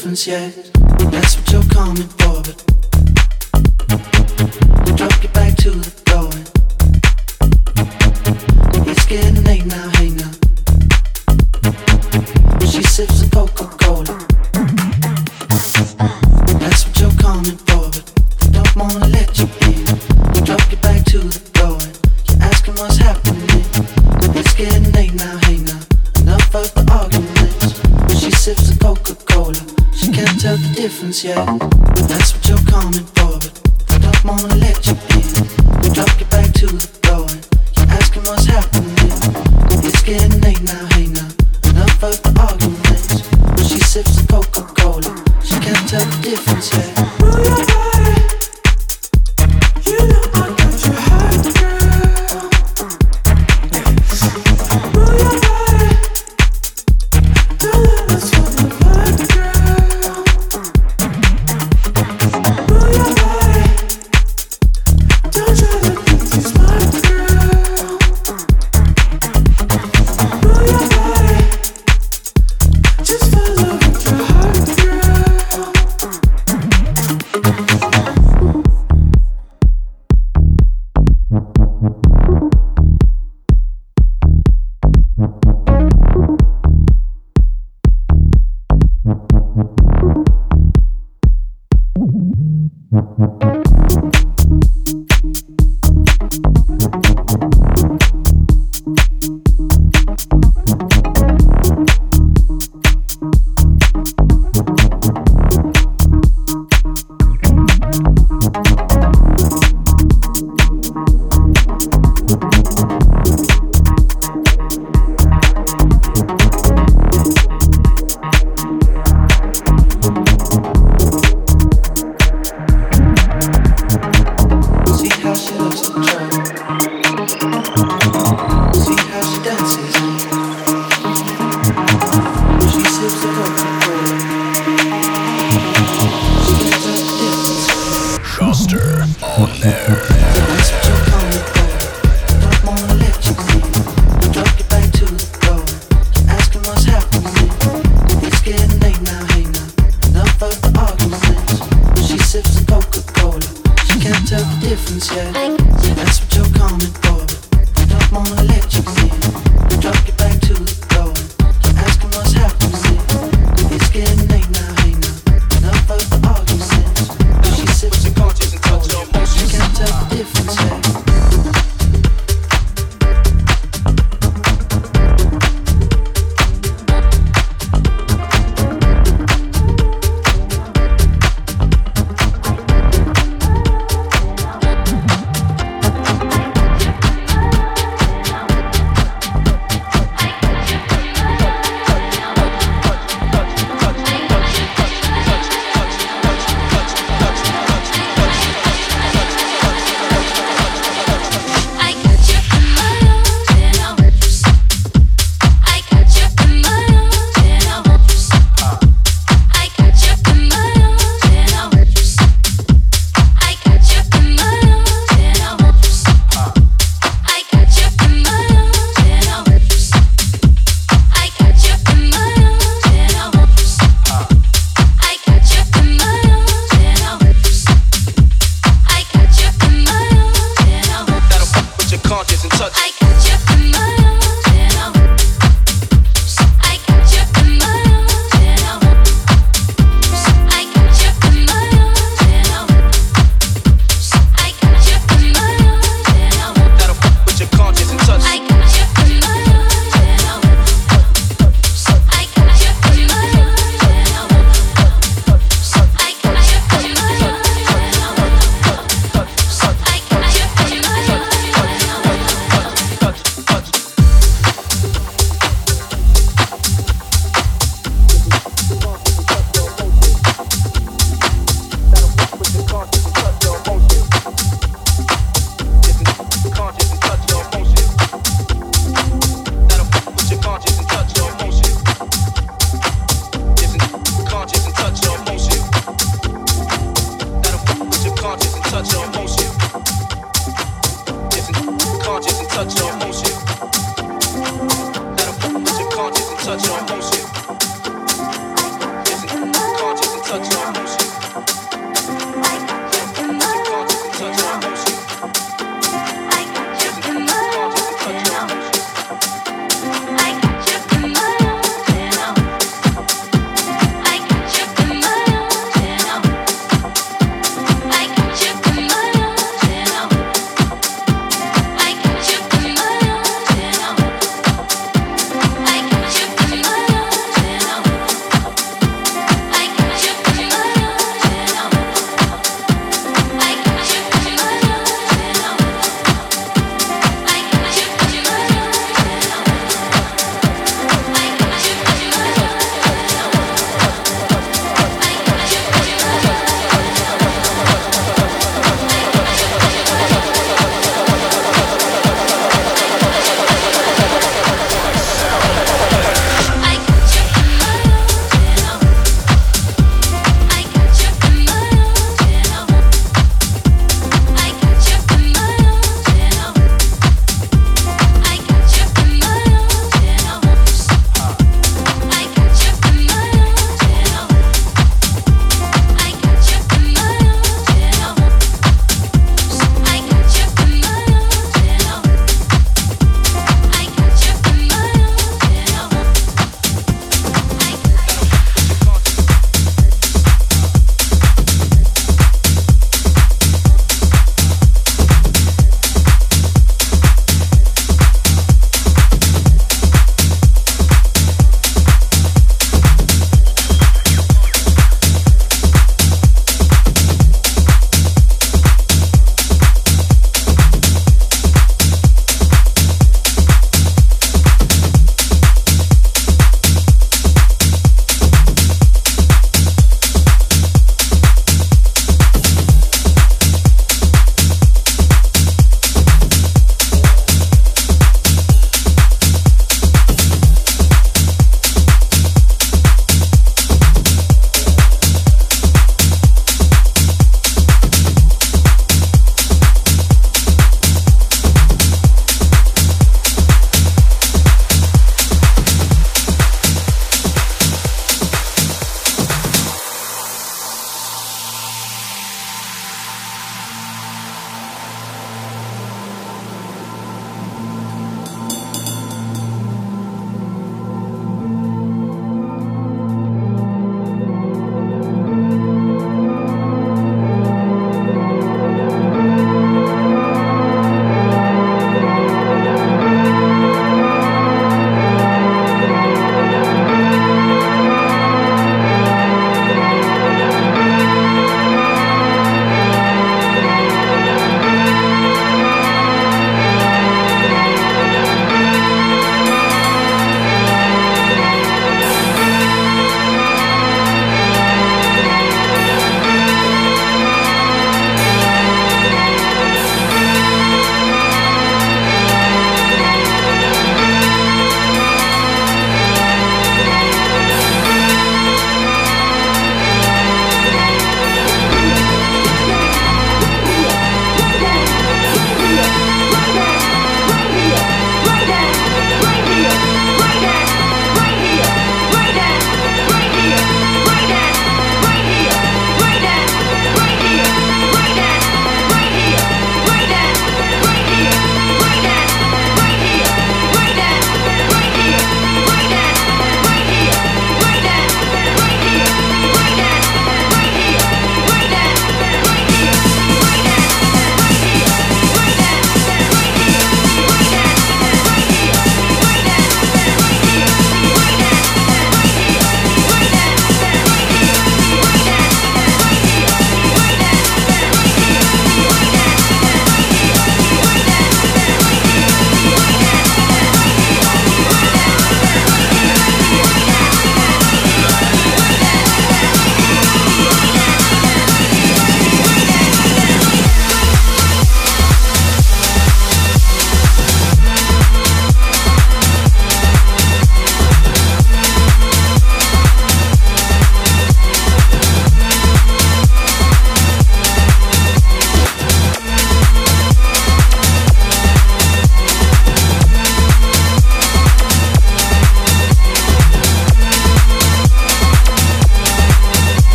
difference yet.